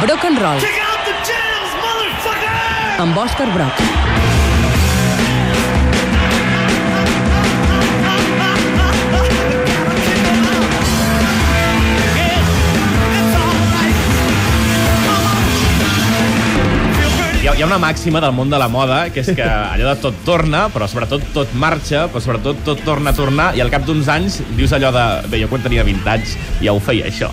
Brock and Roll. Amb Òscar Brock. Hi ha, hi ha una màxima del món de la moda, que és que allò de tot torna, però sobretot tot marxa, però sobretot tot torna a tornar, i al cap d'uns anys dius allò de... Bé, jo quan tenia 20 anys ja ho feia, això.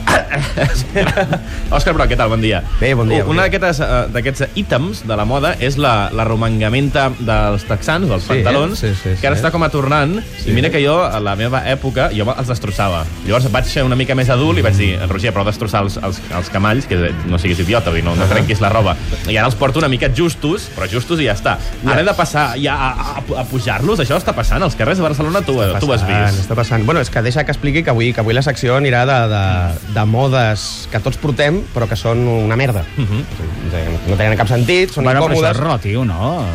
Òscar Broc, què tal? Bon dia. Bé, bon dia, bon Una eh, d'aquests ítems de la moda és la, la romangamenta dels texans, dels Sí, pantalons, sí, sí, que ara sí. està com a tornant, i mira que jo, a la meva època, jo els destrossava. Llavors vaig ser una mica més adult i vaig dir, Roger, però destrossar els, els, els camalls, que no siguis idiota, vull dir, no, no trenquis la roba. I ara els porto una mica justos, però justos i ja està. Ara he de passar ja a, a, a pujar-los, això està passant. Als carrers de Barcelona tu, tu ho has vist. Està passant. Bueno, és que deixa que expliqui que avui, que avui la secció anirà de, de, de modes que tots portem, però que són una merda. Uh Mhm. -huh. No tenen cap sentit, són Bueno, però això incòmodes. és relatiu, no?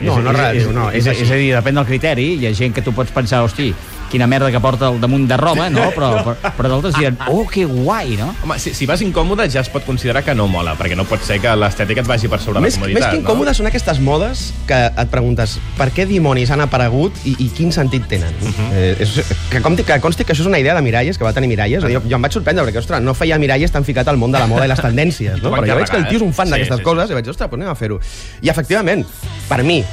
No, no és no, és És, és, és a dir, depèn del criteri. Hi ha gent que tu pots pensar, hosti, quina merda que porta al damunt de roba, no? Però, però, però d'altres diran, oh, que guai, no? Home, si, si vas incòmode ja es pot considerar que no mola, perquè no pot ser que l'estètica et vagi per sobre Més, la més comoditat. que incòmodes són aquestes modes que et preguntes per què dimonis han aparegut i, i quin sentit tenen. Uh Mhm. -huh. eh, és, que, com, que consti que això és una idea de Miralles, que va tenir Miralles. Jo, jo em vaig sorprendre, perquè, ostres, no feia Miralles tan ficat al món de la moda i les tendències. No? Però jo veig que el tio és un eh? fan Sí, d'aquestes sí, sí. coses i vaig dir, ostres, pues anem a fer-ho. I, efectivament, per mi,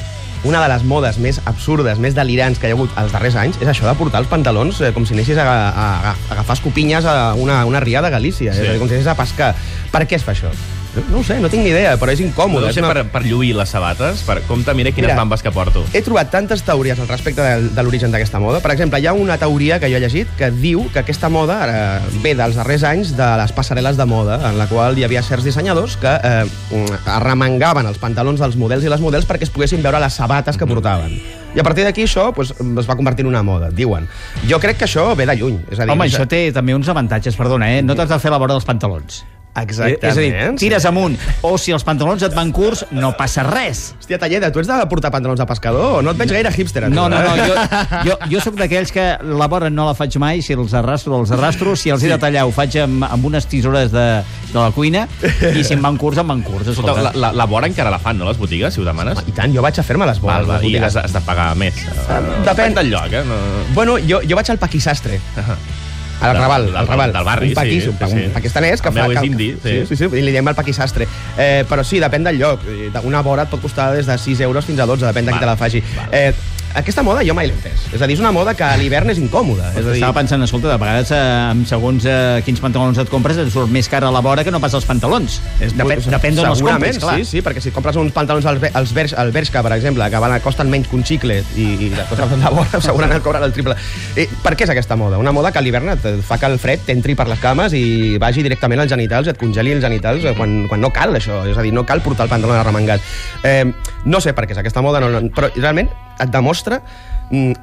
una de les modes més absurdes, més delirants que hi ha hagut els darrers anys és això de portar els pantalons eh, com si anessis a, a, a, a agafar escopinyes a una, una ria de Galícia, Sí. sí. és a dir, com si anessis a pescar. Per què es fa això? No, no ho sé, no tinc ni idea, però és No incòmode. deu és una- per, per lluir les sabates? Per, compte, mira quines Mira. bambes que porto. He trobat tantes teories al respecte de, de l'origen d'aquesta moda. Per exemple, hi ha una teoria que jo he llegit que diu que aquesta moda eh, ve dels darrers anys de les passarel·les de moda, en la qual hi havia certs dissenyadors que eh, arremangaven els pantalons dels models i les models perquè es poguessin veure les sabates que portaven. I a partir d'aquí això pues, es va convertir en una moda, diuen. Jo crec que això ve de lluny. És a dir, Home, això té també uns avantatges, perdona, eh? No t'has de fer la vora dels pantalons. Exactament. És a dir, tires amunt. O si els pantalons et van curts, no passa res. Hòstia, Talleda, tu ets de portar pantalons de pescador o no et veig gaire hipster? a tu, No, no, no, eh? jo, jo, jo sóc d'aquells que la vora no la faig mai, si els arrastro, els arrastro, si els he de tallar ho faig amb, amb unes tisores de, de la cuina, i si em van curts, em van curts. Escolta, la, la, la vora encara la fan, no, les botigues, si ho demanes? I tant, jo vaig a fer-me les Val, boles. va, les I has, has de pagar més. depèn. Depèn del lloc, eh? No... Bueno, jo, jo vaig al paquisastre. Al Raval, al Raval. del barri, un paquís, sí, un, pa- sí, sí. un pakistanès que El fa... meu és indi, sí. sí. Sí, sí, i li diem el paquisastre. Eh, però sí, depèn del lloc. Eh, Una vora et pot costar des de 6 euros fins a 12, depèn de qui te la faci. val. Eh, aquesta moda jo mai l'he entès. És a dir, és una moda que a l'hivern és incòmoda. És a dir, Estava pensant, escolta, de vegades eh, amb segons eh, quins pantalons et compres et surt més cara la vora que no pas els pantalons. És Depèn, depèn d'on els compres, clar. Sí, sí, perquè si compres uns pantalons als, als Bersh, al Bershka, per exemple, que van, costen menys que un xicle i, i la de vora, segurament el cobren el triple. Eh, per què és aquesta moda? Una moda que a l'hivern et fa que el fred t'entri per les cames i vagi directament als genitals, et congeli els genitals eh, quan, quan no cal això. És a dir, no cal portar el pantaló arremangat. Eh, no sé per què és aquesta moda, no, no, però realment et demostra mm,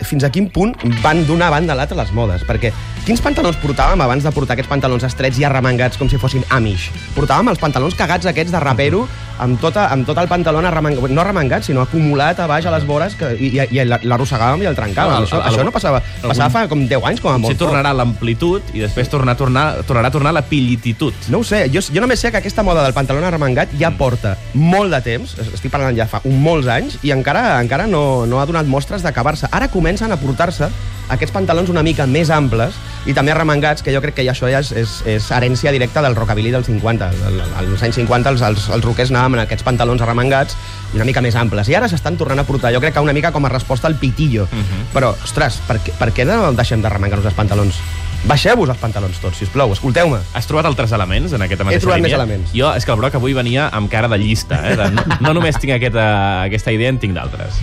fins a quin punt van d'una banda a l'altra les modes. Perquè quins pantalons portàvem abans de portar aquests pantalons estrets i arremangats com si fossin amish? Portàvem els pantalons cagats aquests de rapero amb, tota, amb tot el pantaló arremangat, no arremangat, sinó acumulat a baix a les vores que, i, i, i l'arrossegàvem i el trencàvem. Al- això, això no passava, algun- passava fa com 10 anys, com a molt. Si tornarà l'amplitud i després tornar, a tornar, tornarà a tornar la pillititud. No ho sé, jo, jo només sé que aquesta moda del pantaló arremangat ja porta molt de temps, estic parlant ja fa un molts anys, i encara encara no, no ha donat mostres d'acabar-se. Ara comencen a portar-se aquests pantalons una mica més amples i també arremangats, que jo crec que ja això ja és, és, és herència directa del rockabilly dels 50. Al- al- Als anys 50 els, els, els roquers anàvem en aquests pantalons arremangats i una mica més amples. I ara s'estan tornant a portar, jo crec que una mica com a resposta al pitillo. Però, ostres, per, per què no deixem d'arremangar-nos els pantalons? Baixeu-vos els pantalons tots, sisplau, escolteu-me. Has trobat altres elements en aquesta mateixa trobat línia? més elements. Jo, és que el Broc avui venia amb cara de llista, eh? De, no, no només tinc aquesta, aquesta idea, en tinc d'altres.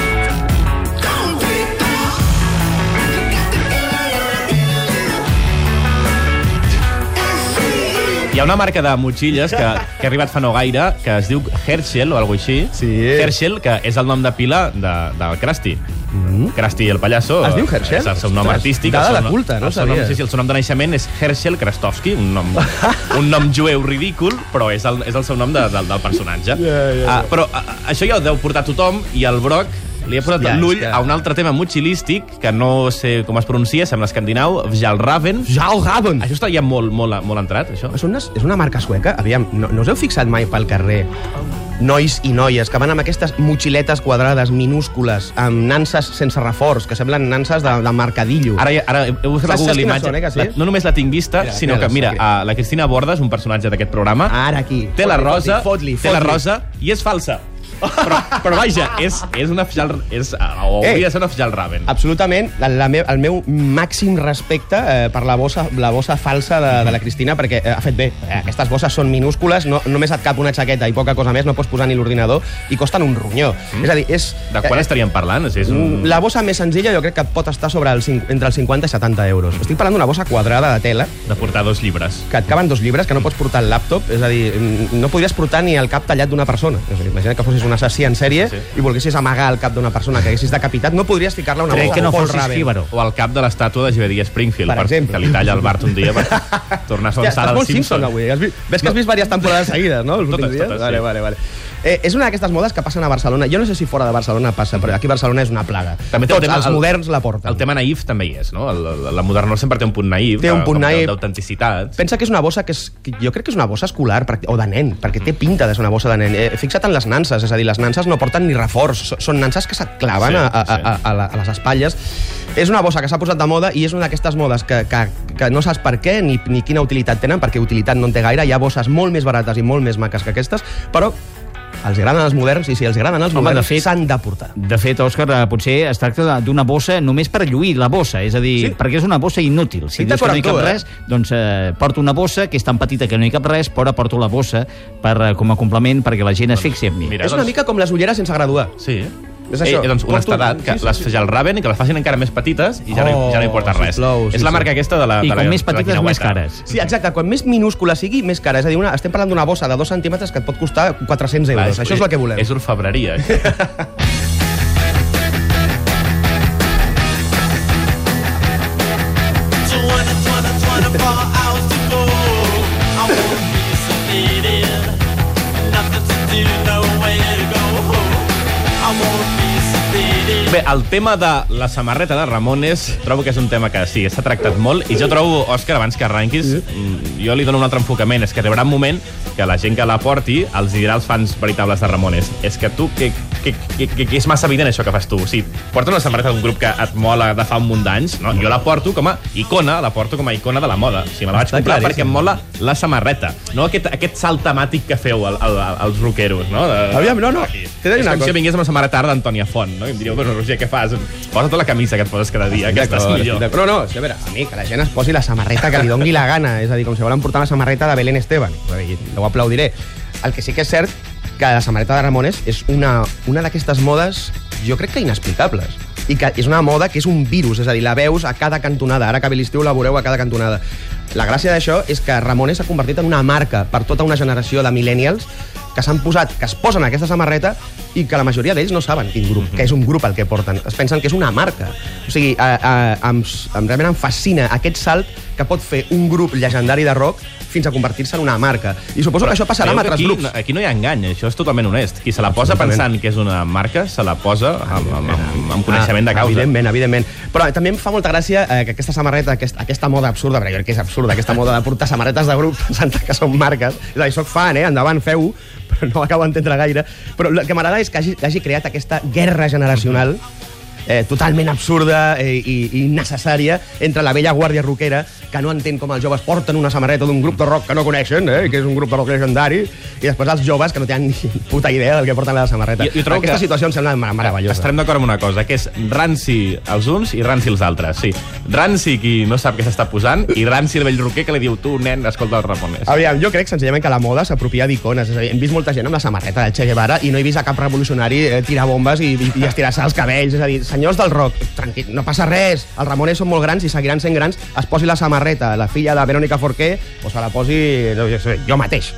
Hi ha una marca de motxilles que, que ha arribat fa no gaire, que es diu Herschel o alguna així. Sí. Herschel, que és el nom de pila de, del Krusty. Mm. Krusty el pallasso. Es diu Herschel? És el seu nom Ostres, artístic. dada de culte, no el seu nom, sabia. sí, sí, el seu nom de naixement és Herschel Krastovski, un nom, un nom jueu ridícul, però és el, és el seu nom de, del, del personatge. Ja, ja, ja. Ah, però ah, això ja ho deu portar tothom i el Broc li he posat Ja, l'ull que- a un altre tema motxilístic, que no sé com es pronuncia, sembla escandinau, Vjalraven. Jalraven. Això està ja molt, molt, molt entrat, això. És una, és una marca sueca? Aviam, no, no us heu fixat mai pel carrer nois i noies que van amb aquestes motxiletes quadrades minúscules, amb nanses sense reforç, que semblen nanses de, de mercadillo. Ara, ara he buscat a Saps- Google l'imatge. són, eh, sí? La- No només la tinc vista, Mira, sinó mira, que, mira, a la Cristina Bordes, un personatge d'aquest programa, Ara aquí. té la rosa, fot-li, té la rosa i és falsa. Però, però vaja, és, és una fjal... És, o hauria Ei. de ser una fjalraven. Absolutament, la, la me, el meu màxim respecte eh, per la bossa, la bossa falsa de, de la Cristina, perquè eh, ha fet bé. Eh, aquestes bosses són minúscules, no, només et cap una jaqueta i poca cosa més, no pots posar ni l'ordinador, i costen un ronyó. Mm. És a dir, és... De quan eh, estaríem parlant? És, un... La bossa més senzilla jo crec que pot estar sobre el, entre els 50 i 70 euros. Estic parlant d'una bossa quadrada de tela de portar dos llibres. que et caben dos llibres, que no pots portar el laptop, és a dir, mm, no podries portar ni el cap tallat d'una persona. És a dir, imagina que fossis un assassí en sèrie Sí. i volguessis amagar el cap d'una persona que haguessis decapitat, no podries ficar-la una Crec que no Paul Raven. O al cap de l'estàtua de J.D. Springfield, Per exemple. que li talla el Bart un dia per tornar a ser estàs de molt Simpson, Simpson. avui. Ves que has vist diverses temporades seguides, no? Els Totes, últims dies? totes, sí. vale, vale, vale. Eh, és una d'aquestes modes que passen a Barcelona. Jo no sé si fora de Barcelona passa, però aquí Barcelona és una plaga. També té el Tots tema- els el- moderns la porten. El tema naïf també hi és, no? El, el, la modernor sempre té un punt naïf, Té un punt naïf. d'autenticitat. Pensa que és una bossa que, és, que jo crec que és una bossa escolar pràcti- o de nen, perquè té pinta de ser una bossa de nen. Eh, fixa't en les nanses, és a dir, les nanses no porten ni reforç, són nanses que se't claven Sí, a, a, sí. a, a, la- a les espatlles. És una bossa que s'ha posat de moda i és una d'aquestes modes que, que, que no saps per què ni, ni quina utilitat tenen, perquè utilitat no en té gaire. Hi ha bosses molt més barates i molt més maques que aquestes, però els agraden els moderns i si els agraden els Home, moderns fet- s'han de portar. De fet, Òscar, eh, potser es tracta d'una bossa només per lluir la bossa, és a dir, Sí. perquè és una bossa inútil. Si dius que no hi cap tu, eh? res, doncs eh, porto una bossa que és tan petita que no hi cap res, però porto la bossa per, eh, com a complement perquè la gent es fixi en mi. Mira, és una doncs- mica com les ulleres sense graduar. Sí. És això. Eh, doncs Porto- honestedat, que sí, sí, les sí. Jalraven i que les facin encara més petites i ja, no, hi- ja no hi porta Oh, res. sisplau, sí, és la sí. marca aquesta de la I de la, com més de la petites, més cares. Sí, exacte. Quan més minúscula sigui, més cara. És a dir, una, estem parlant d'una bossa de 2 centímetres que et pot costar 400 Clar, euros. Això és el que volem. És orfebreria. això. Bé, el tema de la samarreta de Ramones trobo que és un tema que sí, s'ha tractat molt i jo trobo, Òscar, abans que arranquis, mm, jo li dono un altre enfocament. És que arribarà un moment que la gent que la porti els dirà als fans veritables de Ramones és que tu, que, que, que, que, que és massa evident això que fas tu. O sigui, porta una samarreta d'un grup que et mola de fa un munt d'anys, no? jo la porto com a icona, la porto com a icona de la moda. O sigui, me la vaig Està comprar claríssim. perquè em mola la samarreta, no aquest, aquest salt temàtic que feu al, al, als rockeros, no? De, Aviam, no, no. T'he de dir És una com si vingués amb la samarreta d'Antònia Font, no? I em diríeu, Roger, què fas? Posa't la camisa que et poses cada dia, és D'acord, millor. d'acord. No, a veure, a mi, que la gent es posi la samarreta que li dongui la gana. És a dir, com si volen portar la samarreta de Belén Esteban. Ho aplaudiré. El que sí que és cert que la samarreta de Ramones és una, una d'aquestes modes, jo crec que inexplicables. I que és una moda que és un virus, és a dir, la veus a cada cantonada. Ara que ve l'estiu la veureu a cada cantonada. La gràcia d'això és que Ramones s'ha convertit en una marca per tota una generació de millennials que s'han posat, que es posen aquesta samarreta i que la majoria d'ells no saben quin grup, que és un grup el que porten. Es pensen que és una marca. O sigui, a, a, em, em, realment em fascina aquest salt que pot fer un grup legendari de rock fins a convertir-se en una marca. I suposo que això passarà amb altres aquí, grups. Aquí no hi ha engany, això és totalment honest. Qui se la posa pensant que és una marca, se la posa amb, amb, amb, amb coneixement de Ah, causa. Evidentment, evidentment. Però també em fa molta gràcia eh, que aquesta samarreta, aquest, aquesta moda absurda, perquè jo crec que és absurda, aquesta moda de portar samarretes de grup pensant que són marques. És a dir, soc fan, eh? Endavant, feu-ho, però no acabo d'entendre gaire. Però el que m'agrada és que hagi, que hagi creat aquesta guerra generacional eh, totalment absurda eh, i, i innecessària entre la vella guàrdia rockera que no entén com els joves porten una samarreta d'un grup de rock que no coneixen, eh, que és un grup de rock legendari, i després els joves que no tenen ni puta idea del que porten la samarreta. Jo- jo trobo Aquesta que- situació em sembla meravellosa. Estarem d'acord amb una cosa, que és ranci els uns i ranci els altres. Sí, ranci qui no sap què s'està posant i ranci el vell roquer que li diu tu, nen, escolta els Ramones. Aviam, jo crec senzillament que la moda s'apropia d'icones. És a dir, hem vist molta gent amb la samarreta del Che Guevara i no he vist a cap revolucionari eh, tirar bombes i, i, i estirar-se els cabells. És a dir, senyors del rock, tranquil, no passa res. Els Ramones són molt grans i seguiran sent grans. Es posi la samarreta, la filla de Verónica Forqué, o se la posi no, jo, sé, jo mateix.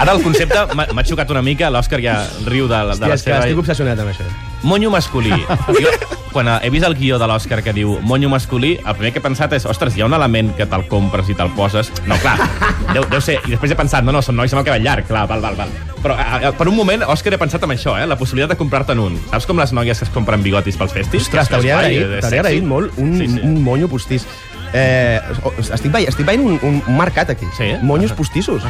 Ara el concepte m'ha xocat una mica, l'Òscar ja riu de, de Hòstia, la seva... estic obsessionat amb això. Monyo masculí. Jo, quan he vist el guió de l'Òscar que diu monyo masculí, el primer que he pensat és, ostres, hi ha un element que te'l compres i te'l poses. No, clar, deu, deu ser... I després he pensat, no, no, són nois amb el cabell llarg, clar, val, val, val. Però a, a, per un moment, Òscar, he pensat en això, eh? La possibilitat de comprar-te'n un. Saps com les noies que es compren bigotis pels festis? Ostres, t'hauria guai, agraït, molt un, Sí, sí. un monyo postís. Eh, estic, veient, estic veient un, un, mercat aquí. Sí? Monyos Ahà. postissos.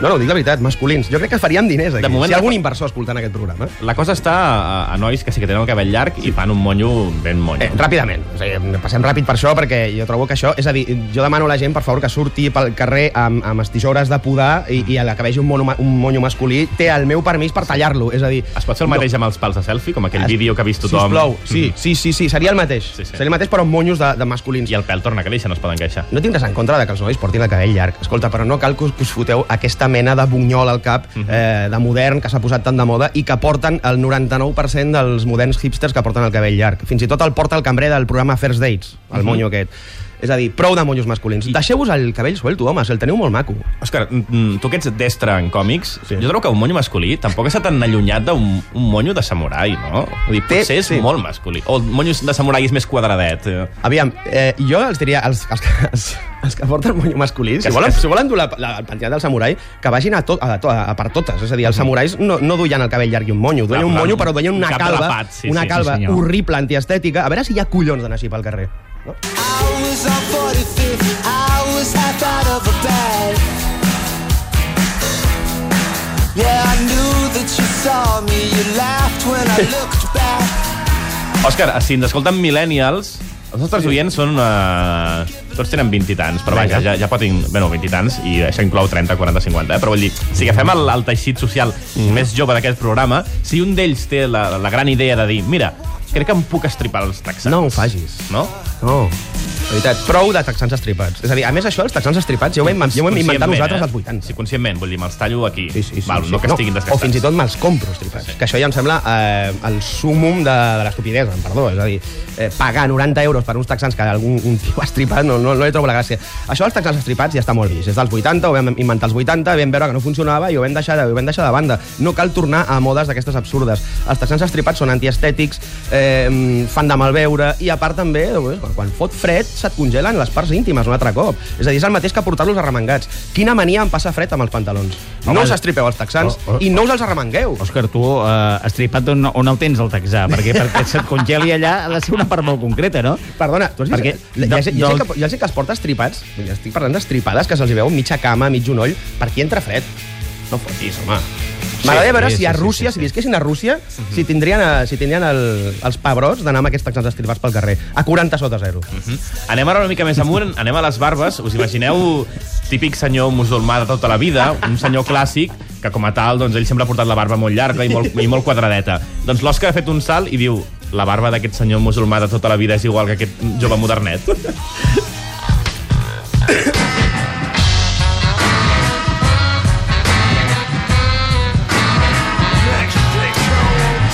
No, no, dic la veritat, masculins. Jo crec que faríem diners aquí. De moment si hi ha algun inversor escoltant aquest programa. La cosa està a, a nois que sí que tenen el cabell llarg i fan un monyo ben monyo. Eh, ràpidament, o sigui, passem ràpid per això perquè jo trobo que això, és a dir, jo demano a la gent per favor que surti pel carrer amb, amb les tisores de podar i, i a la que vegi un, mono, un monyo masculí té el meu permís per tallar-lo, és a dir... Es pot fer el mateix amb els pals de selfie, com aquell Es- vídeo que ha vist tothom? Sisplau, sí, Mhm. sí, sí, sí, seria el mateix. Sí, sí. Seria el mateix però amb monyos de, de masculins. I el pèl torna a créixer, no es poden queixar. No tinc res en contra de que els nois portin el cabell llarg. Escolta, però no cal que us, que us foteu aquesta mena de bunyol al cap Mhm. eh, de modern que s'ha posat tan de moda i que porten el 99% dels moderns hipsters que porten el cabell llarg. Fins i tot el porta el cambrer del programa First Dates, el Mhm. monyo aquest. És a dir, prou de monyos masculins. Deixeu-vos el cabell suelto, home, si el teniu molt maco. Òscar, tu que ets destre en còmics, Sí. jo trobo que un monyo masculí tampoc està tan allunyat d'un un monyo de samurai, no? Vull dir, Té- potser és sí. molt masculí. O el monyo de samurai és més quadradet. eh. Aviam, eh, jo els diria, els, els, els, els que porten monyo masculí, si volen, si volen dur la, la, el pentinat del samurai, que vagin a, tot, a, to, a, a per totes. És a dir, els samurais no, no duien el cabell llarg i un monyo, duien un monyo, però duien una calva, sí, una sí, calva sí, senyor. horrible, antiestètica. A veure si hi ha collons d'anar així pel carrer. No? I was on 45th, I was half out of a bag. Yeah, I knew that you saw me, you laughed when I looked back. Òscar, si ens escolten millennials, els nostres oients són... Uh, tots tenen 20 i tants, però vaja, ja, ja poden... Bueno, 20 i tants, i això inclou 30, 40, 50, eh? Però vull dir, si agafem el, el teixit social més jove d'aquest programa, si un d'ells té la, la gran idea de dir, mira, crec que em puc estripar els texans. No ho facis. No? No, de veritat, prou de texans estripats. És a dir, a més això, els texans estripats ja ho hem, ja ho hem inventat nosaltres eh? als 80. Sí, conscientment, vull dir, me'ls tallo aquí. Sí, sí, sí, Val, sí. no que estiguin O desgastats. fins i tot me'ls compro estripats. Sí. Que això ja em sembla eh, el súmum de, de l'estupidesa, perdó. És a dir, eh, pagar 90 euros per uns texans que algun un tio ha estripat, no, no, no hi trobo la gràcia. Això dels texans estripats ja està molt vist. És dels 80, ho vam inventar als 80, vam veure que no funcionava i ho vam deixar de, ho vam deixar de banda. No cal tornar a modes d'aquestes absurdes. Els texans estripats són antiestètics, eh, fan de malveure i a part també, doncs, quan, quan fot fred, se't congelen les parts íntimes un altre cop. És a dir, és el mateix que portar-los arremangats. Quina mania em passa fred amb els pantalons. Home, no us estripeu els texans oh, oh. i no us els arremangueu. Òscar, tu eh, estripat on, on el tens, el texà? Perquè perquè se't congeli allà ha de ser una part molt concreta, no? Perdona, tu has vist? Perquè Hi ha, hi, ha del- gent que, hi ha gent que els porta estripats, ja estic parlant d'estripades, que se'ls veu mitja cama, mig genoll, per aquí entra fred. No fotis, home. M'agradaria veure sí, si a Rússia, sí, sí. si visquessin a Rússia, si tindrien, eh, si tindrien el, els pebrots d'anar amb aquests texans estripats pel carrer. A 40 sota zero. Mhm. Anem ara una mica més amunt, anem a les barbes. Us imagineu típic senyor musulmà de tota la vida, un senyor clàssic, que com a tal, doncs, ell sempre ha portat la barba molt llarga i molt, i molt quadradeta. Doncs l'Òscar ha fet un salt i diu la barba d'aquest senyor musulmà de tota la vida és igual que aquest jove modernet.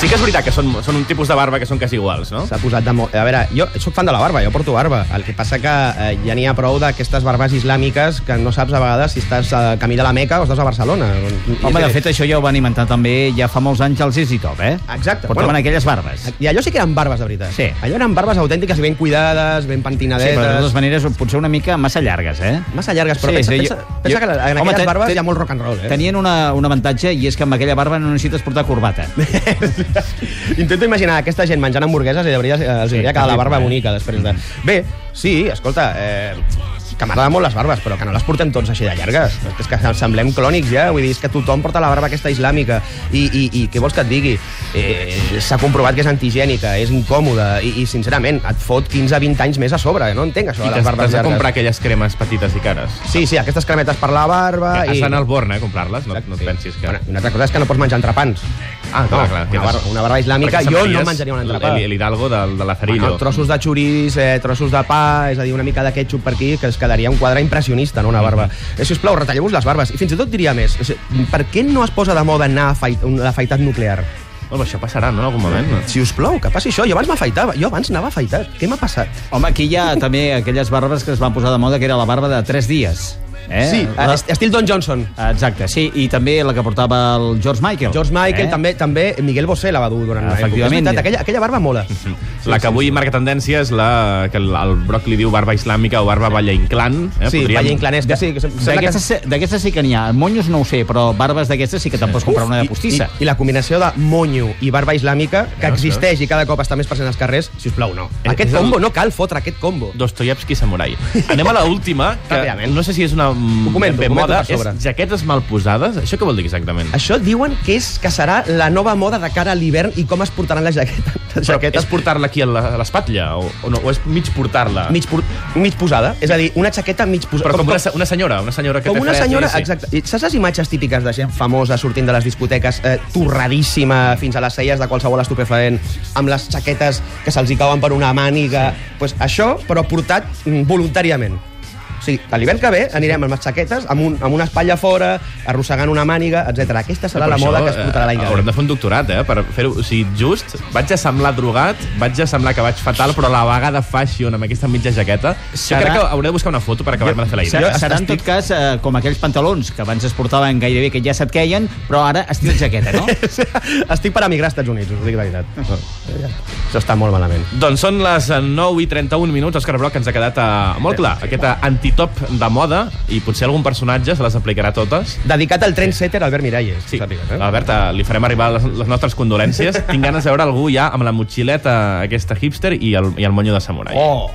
Sí que és veritat que són, són un tipus de barba que són quasi iguals, no? S'ha posat de mo... A veure, jo sóc fan de la barba, jo porto barba. El que passa que eh, ja n'hi ha prou d'aquestes barbes islàmiques que no saps a vegades si estàs a camí de la Meca o estàs a Barcelona. Home, de fet, això ja ho van inventar també ja fa molts anys els Top, eh? Exacte. Portaven aquelles barbes. I allò sí que eren barbes, de veritat. Sí. Allò eren barbes autèntiques i ben cuidades, ben Sí, pentinadetes. però de totes maneres potser una mica massa llargues, eh? Massa llargues, però Sí, pensa, sí, pensa, jo- pensa jo- que en Home, aquelles ten- barbes ten- hi ha molt rock and roll, eh? Tenien una, un avantatge i és que amb aquella barba no necessites portar corbata. Intento imaginar aquesta gent menjant hamburgueses i veritat eh, els Sí, hauria quedar la barba eh? bonica després de... Bé, sí, escolta, eh, que m'agraden molt les barbes, però que no les portem tots així de llargues. És que semblem clònics ja, vull dir, és que tothom porta la barba aquesta islàmica i, i, i què vols que et digui? Eh, S'ha comprovat que és antigènica, és incòmoda i, i sincerament, et fot 15-20 anys més a sobre. No entenc això I de les barbes llargues. comprar aquelles cremes petites i cares. Sí, sí, aquestes cremetes per la barba... Has i... d'anar al Born, eh, a comprar-les, no, no et Sí. pensis que... Bueno, i una altra cosa és que no pots menjar entrepans. Ah, clar, No, clar. una barba- una barba islàmica, jo no menjaria un entrepà. L'Hidalgo de, de la Cerillo. Bueno, trossos de xurís, eh, trossos de pa, és a dir, una mica de ketchup per aquí, que es quedaria un quadre impressionista, no una barba. Eh, sisplau, retalleu-vos les barbes. I fins i tot diria més, o sigui, per què no es posa de moda anar a afait, un- l'afaitat nuclear? Oh, això passarà, no, en algun moment? No? Si us plou, que passi això. Jo abans m'afaitava, jo abans anava afaitat. Què m'ha passat? Home, aquí hi ha també aquelles barbes que es van posar de moda, que era la barba de 3 dies. Eh? Sí, La- est- estil Don Johnson. Exacte, sí, i també la que portava el George Michael. George Michael, Eh? també també Miguel Bosé la va dur durant una època. És Efectivament. veritat, aquella, aquella barba mola. la que avui marca tendència és la que el, el Broc li diu barba islàmica o barba Valle Inclán. Eh? Sí, Inclanesca, sí. que D'aquestes sí- D'aquestes sí que n'hi ha. Monyos no ho sé, però barbes d'aquestes sí que te'n pots comprar una de postissa. I, I la combinació de monyo i barba islàmica, que existeix i cada cop està més present als carrers, si us plau, no. Aquest combo, no cal fotre aquest combo. Dostoyevsky Samurai. Anem a la última, que no sé si és una mm, Ho comento, ben ho comento moda, és jaquetes mal posades. Això què vol dir exactament? Això diuen que és que serà la nova moda de cara a l'hivern i com es portaran les jaquetes. Les Però jaquetes és portar-la aquí a la- a l'espatlla o, o, no, o és mig portar-la? mig, por, mig posada, és a dir, una jaqueta mig posada. Però com, una, se- una senyora, una senyora que com té una fred, senyora, sí, exacte. I Saps les imatges típiques de gent famosa sortint de les discoteques, eh, torradíssima fins a les celles de qualsevol estupefaent, amb les jaquetes que se'ls hi cauen per una màniga... Sí. Pues això, però portat mm, voluntàriament. O sigui, a l'hivern que ve anirem amb les jaquetes, amb, un, amb una espatlla fora, arrossegant una màniga, etc. Aquesta serà la Per moda això, que es portarà l'any eh, que Haurem ve. de fer un doctorat, eh? Per fer-ho... O sigui, just, vaig a semblar drogat, vaig a semblar que vaig fatal, però a la vegada fashion amb aquesta mitja jaqueta. Jo Serà- crec que hauré de buscar una foto per acabar-me de fer la idea. Serà, Jo serà en estic- tot cas eh, com aquells pantalons que abans es portaven gairebé que ja se't queien, però ara estil jaqueta, no? Estic per emigrar als Estats Units, us dic la veritat. Això està molt malament. Doncs són les 9 i 31 minuts. Òscar Broc ens ha quedat uh, molt clar. Aquest antitop de moda i potser algun personatge se les aplicarà totes. Dedicat al trendsetter Albert Miralles. Sí, sàpigues, eh? Albert, li farem arribar les, les nostres condolències. Tinc ganes de veure algú ja amb la motxileta aquesta hipster i el, i el monyo de samurai. Oh!